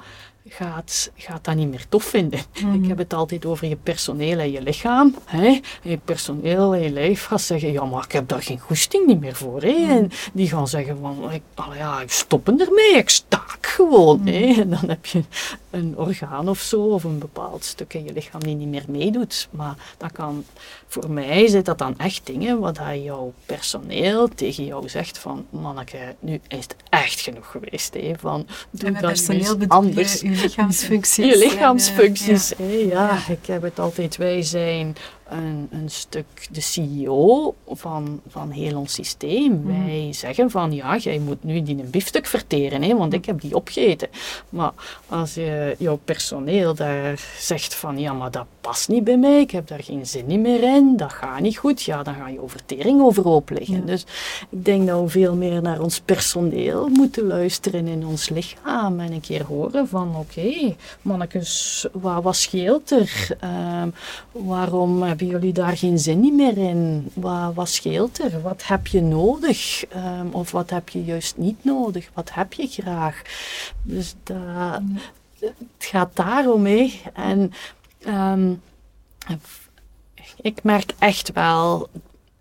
gaat, gaat dat niet meer tof vinden. Mhm. Ik heb het altijd over je personeel en je lichaam. Hè? je personeel en je lijf gaat zeggen, ja, maar ik heb daar geen goesting niet meer voor. Hè? Mhm. En die gaan zeggen van, ik, ja, ik stoppen ermee, ik staak gewoon. Hè? Mhm. En dan heb je een orgaan of zo, of een bepaald stuk in je lichaam die niet meer meedoet. Maar dat kan, voor mij zijn dat dan echt dingen wat jouw personeel tegen jou zegt van, manneke, nu is het echt genoeg geweest. Hè? Van, doe en personeel anders. Je lichaamsfuncties. Je lichaamsfuncties, ja. ja. ik heb het altijd, wij zijn een, een stuk de CEO van, van heel ons systeem. Mhm. Wij zeggen van ja, jij moet nu die een biefstuk verteren, hè, want ik heb die opgegeten. Maar als je, jouw personeel daar zegt van ja, maar dat past niet bij mij, ik heb daar geen zin meer in, dat gaat niet goed, ja, dan ga je overtering overhoop liggen. Dus ik denk dat we veel meer naar ons personeel moeten luisteren in ons lichaam en een keer horen van oké, okay, wat, wat scheelt er? Um, waarom hebben jullie daar geen zin meer in? Wat, wat scheelt er? Wat heb je nodig? Um, of wat heb je juist niet nodig? Wat heb je graag? Dus dat, het gaat daarom mee. En um, ik merk echt wel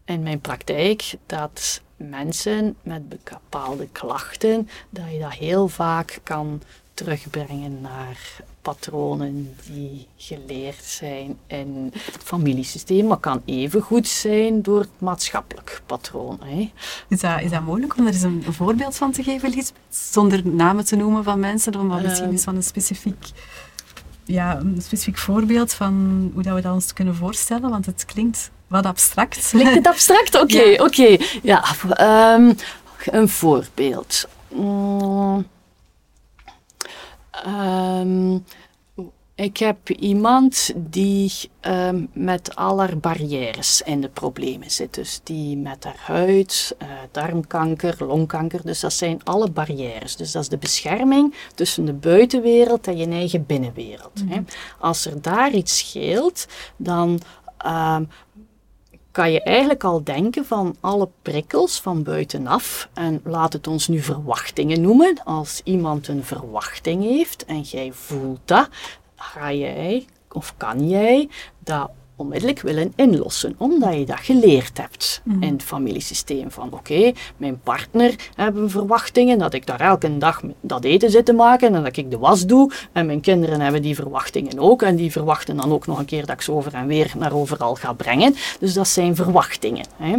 in mijn praktijk dat mensen met bepaalde klachten, dat je dat heel vaak kan terugbrengen naar patronen die geleerd zijn in het familiesysteem, maar kan even goed zijn door het maatschappelijk patroon. Hè. Is, dat, is dat mogelijk om er eens een voorbeeld van te geven, Lisbeth? Zonder namen te noemen van mensen, maar misschien eens van een specifiek, ja, een specifiek voorbeeld van hoe dat we dat ons kunnen voorstellen, want het klinkt wat abstract. Klinkt het abstract? Oké, [laughs] oké. Ja, um, een voorbeeld. Mm. Um, ik heb iemand die um, met aller barrières in de problemen zit. Dus die met haar huid, uh, darmkanker, longkanker. Dus dat zijn alle barrières. Dus dat is de bescherming tussen de buitenwereld en je eigen binnenwereld. hè. Mhm. Als er daar iets scheelt, dan um, kan je eigenlijk al denken van alle prikkels van buitenaf, en laat het ons nu verwachtingen noemen. Als iemand een verwachting heeft en jij voelt dat, ga jij of kan jij dat onmiddellijk willen inlossen, omdat je dat geleerd hebt mhm. in het familiesysteem. Van oké, mijn partner hebben verwachtingen dat ik daar elke dag dat eten zit te maken en dat ik de was doe. En mijn kinderen hebben die verwachtingen ook en die verwachten dan ook nog een keer dat ik ze over en weer naar overal ga brengen. Dus dat zijn verwachtingen. Hè.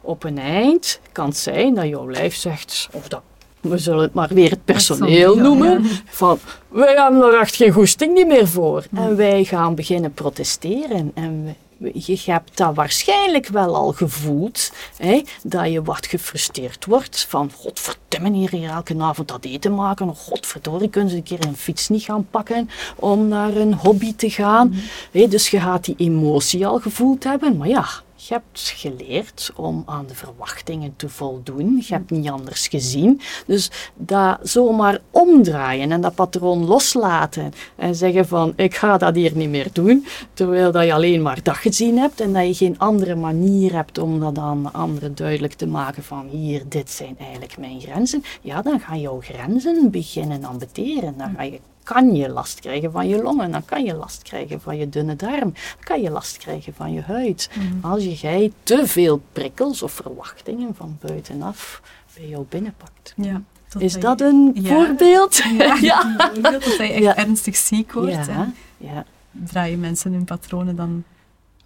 Op een eind kan het zijn dat jouw lijf zegt, of dat we zullen het maar weer het personeel noemen, van wij hebben er echt geen goesting niet meer voor. En wij gaan beginnen protesteren. En je hebt dat waarschijnlijk wel al gevoeld, hè, dat je wat gefrustreerd wordt. Van godverdomme hier, hier elke avond dat eten maken, of godverdorie kunnen ze een keer een fiets niet gaan pakken om naar een hobby te gaan. Mm dus je gaat die emotie al gevoeld hebben, maar ja, je hebt geleerd om aan de verwachtingen te voldoen. Je hebt niet anders gezien. Dus dat zomaar omdraaien en dat patroon loslaten en zeggen van ik ga dat hier niet meer doen, terwijl dat je alleen maar dat gezien hebt en dat je geen andere manier hebt om dat aan anderen duidelijk te maken van hier, dit zijn eigenlijk mijn grenzen. Ja, dan gaan jouw grenzen beginnen ambeteren. Dan ga je kan je last krijgen van je longen, dan kan je last krijgen van je dunne darm, dan kan je last krijgen van je huid. Mhm. Als je jij te veel prikkels of verwachtingen van buitenaf bij jou binnenpakt. Ja. Is dat een voorbeeld? Ja, [laughs] ja. Dat je echt ernstig ziek wordt. Ja. Ja. Draaien mensen hun patronen dan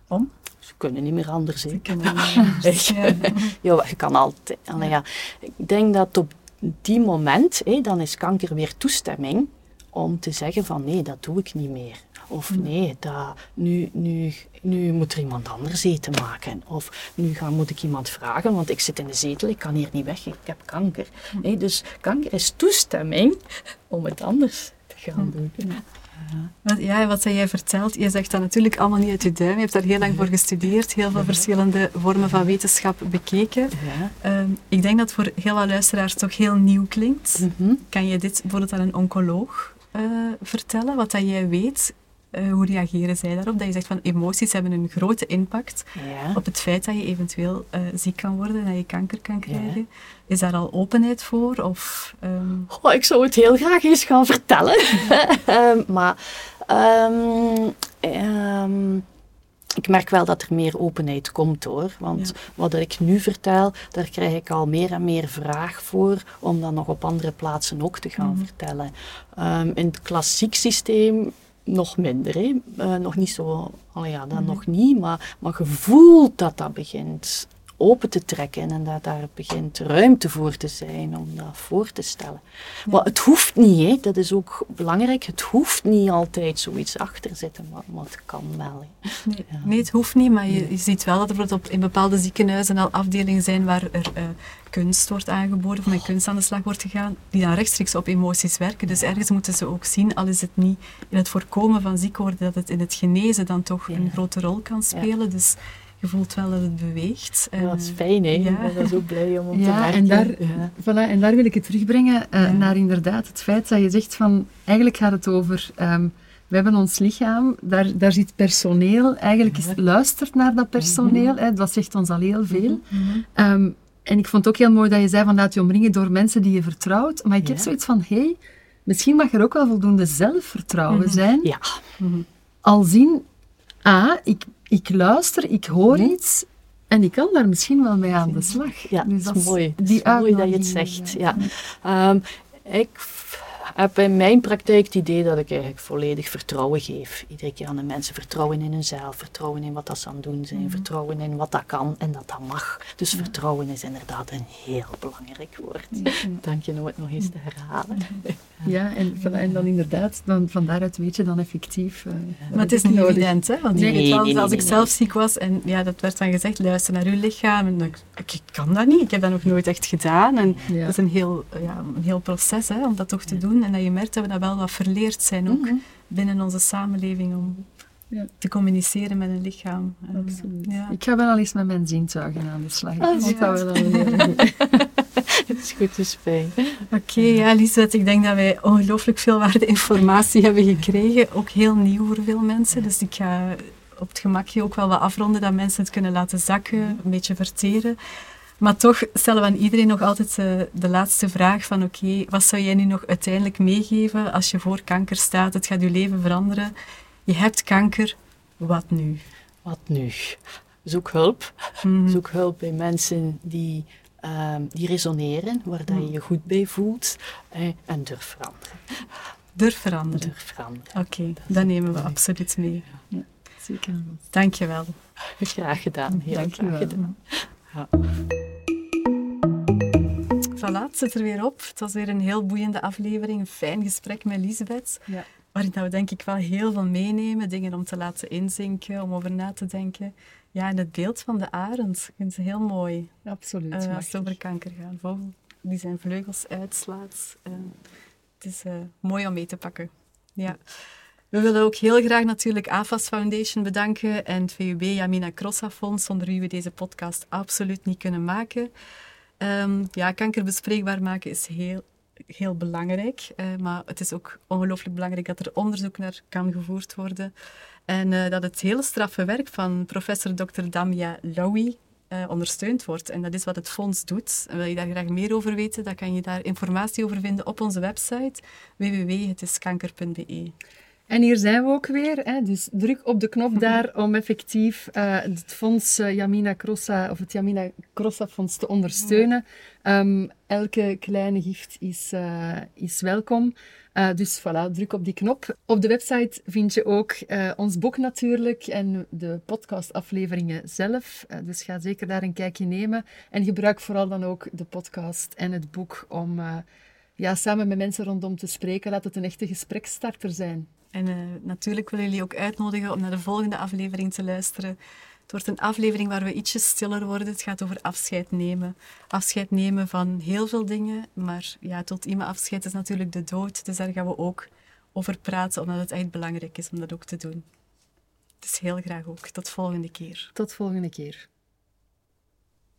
om? Ze kunnen niet meer anders. Ze kunnen niet meer [laughs] ja. je kan altijd. Ja. Ik denk dat op die moment, hé, dan is kanker weer toestemming om te zeggen van nee, dat doe ik niet meer. Of nee, dat, nu, nu, nu moet er iemand anders eten maken. Of nu ga, moet ik iemand vragen, want ik zit in de zetel, ik kan hier niet weg, ik heb kanker. Nee, dus kanker is toestemming om het anders te gaan doen. Wat, ja, wat jij vertelt, je zegt dat natuurlijk allemaal niet uit je duim. Je hebt daar heel lang voor gestudeerd, heel veel verschillende vormen van wetenschap bekeken. Ja. Ehm, ik denk dat voor heel wat luisteraars toch heel nieuw klinkt. Mhm. Kan je dit bijvoorbeeld aan een oncoloog eh, vertellen, wat dat jij weet? Eh, hoe reageren zij daarop? Dat je zegt van emoties hebben een grote impact Ja. op het feit dat je eventueel eh, ziek kan worden en dat je kanker kan krijgen. Is daar al openheid voor? Of, Goh, ik zou het heel graag eens gaan vertellen. [laughs] Ehm, maar ehm, ik merk wel dat er meer openheid komt hoor. Want Ja. wat ik nu vertel, daar krijg ik al meer en meer vraag voor om dat nog op andere plaatsen ook te gaan Mhm. vertellen. Ehm, in het klassiek systeem nog minder. Hè? Eh, nog niet zo, oh ja, dat Mhm. nog niet, maar, maar je voelt dat dat begint open te trekken en dat daar begint ruimte voor te zijn om dat voor te stellen. Maar het hoeft niet, hè? dat is ook belangrijk. Het hoeft niet altijd zoiets achter zitten, maar, maar het kan wel. Nee, Ja. nee, het hoeft niet, maar je, je ziet wel dat er bijvoorbeeld op, in bepaalde ziekenhuizen al afdelingen zijn waar er eh, kunst wordt aangeboden of met kunst aan de slag wordt gegaan, die dan rechtstreeks op emoties werken. Dus ergens moeten ze ook zien, al is het niet in het voorkomen van ziek worden, dat het in het genezen dan toch Ja. een grote rol kan spelen. Dus je voelt wel dat het beweegt. En, Ja, dat is fijn, hè? ja. Ik ben zo blij om op te Ja, merken. en daar, Ja. voilà, en daar wil ik het terugbrengen eh, Ja. naar inderdaad het feit dat je zegt van, eigenlijk gaat het over, ehm, we hebben ons lichaam, daar, daar zit personeel, eigenlijk is luistert naar dat personeel, hè, dat zegt ons al heel veel. Mhm. Ehm, en ik vond het ook heel mooi dat je zei van, laat je omringen door mensen die je vertrouwt, maar ik heb zoiets van, hé, hey, misschien mag er ook wel voldoende zelfvertrouwen Mhm. zijn, Ja. al zien, a, ik, ik luister, ik hoor iets, en ik kan daar misschien wel mee aan de slag. Ja, Dus dat is mooi. Die is mooi dat je het zegt. ja. Ehm, ik heb in mijn praktijk het idee dat ik eigenlijk volledig vertrouwen geef. Iedere keer aan de mensen vertrouwen in hunzelf, vertrouwen in wat dat ze aan het doen zijn, Mhm. vertrouwen in wat dat kan en dat dat mag. Dus vertrouwen is inderdaad een heel belangrijk woord. Dank je om het nog eens te herhalen. [laughs] Ja, en, dan inderdaad, dan, van daaruit weet je dan effectief. eh, Maar het is niet nodig. evident, hè? Want Nee, wel, nee, nee, als ik nee, zelf ziek was en ja, dat werd dan gezegd, luister naar uw lichaam. En ik, ik, ik kan dat niet, ik heb dat nog nooit echt gedaan. En Ja. dat is een heel, ja, een heel proces hè, om dat toch te doen. En dat je merkt dat we dat wel wat verleerd zijn ook Mhm. binnen onze samenleving om Ja. te communiceren met een lichaam. En, Absoluut. Ja. Ik ga wel al eens met mijn zintuigen aan de slag. Ik Ah, ja. dat wel al. [laughs] Het is goed, het is fijn. Oké, ja, Lisbeth, ik denk dat wij ongelooflijk veel waarde informatie hebben gekregen. Ook heel nieuw voor veel mensen. Dus ik ga op het gemakje ook wel wat afronden, dat mensen het kunnen laten zakken, een beetje verteren. Maar toch stellen we aan iedereen nog altijd eh, de laatste vraag van oké, wat zou jij nu nog uiteindelijk meegeven als je voor kanker staat? Het gaat je leven veranderen. Je hebt kanker, wat nu? Wat nu? Zoek hulp. Mhm. Zoek hulp bij mensen die, ehm, die resoneren, waar dat je je goed bij voelt. eh, en durf veranderen. Durf veranderen. Durf veranderen. Oké, dat nemen we absoluut mee. Zeker. Dank je wel. Graag gedaan. Heel Dank je graag gedaan. Ja. Voilà, het zit er weer op. Het was weer een heel boeiende aflevering, een fijn gesprek met Lisbeth. Ja. Waarin we denk ik wel heel veel meenemen, dingen om te laten inzinken, om over na te denken. Ja, en het beeld van de arend, ik vind het heel mooi Absoluut. eh, als het over kanker gaat. Een vogel die zijn vleugels uitslaat. Eh, het is eh, mooi om mee te pakken. Ja. We willen ook heel graag natuurlijk AFAS Foundation bedanken en het VUB Jamina Crossa Fonds, zonder wie we deze podcast absoluut niet kunnen maken. Ehm, ja, kanker bespreekbaar maken is heel, heel belangrijk, eh, maar het is ook ongelooflijk belangrijk dat er onderzoek naar kan gevoerd worden. En eh, dat het hele straffe werk van professor Dr. Damia Lowy eh, ondersteund wordt. En dat is wat het fonds doet. En wil je daar graag meer over weten, dan kan je daar informatie over vinden op onze website www.hetiskanker.be. En hier zijn we ook weer. Hè, dus druk op de knop daar [laughs] om effectief eh, het fonds eh, Jamina Crossa, of het Jamina Crossa Fonds te ondersteunen. Ehm, elke kleine gift is, eh, is welkom. Dus voilà, druk op die knop. Op de website vind je ook ons boek natuurlijk en de podcastafleveringen zelf. Dus ga zeker daar een kijkje nemen. En gebruik vooral dan ook de podcast en het boek om... eh, ja, samen met mensen rondom te spreken. Laat het een echte gespreksstarter zijn. En uh, natuurlijk willen jullie ook uitnodigen om naar de volgende aflevering te luisteren. Het wordt een aflevering waar we ietsjes stiller worden. Het gaat over afscheid nemen. Afscheid nemen van heel veel dingen, maar ja, tot iemand afscheid is natuurlijk de dood. Dus daar gaan we ook over praten, omdat het echt belangrijk is om dat ook te doen. Dus heel graag ook. Tot volgende keer. Tot volgende keer.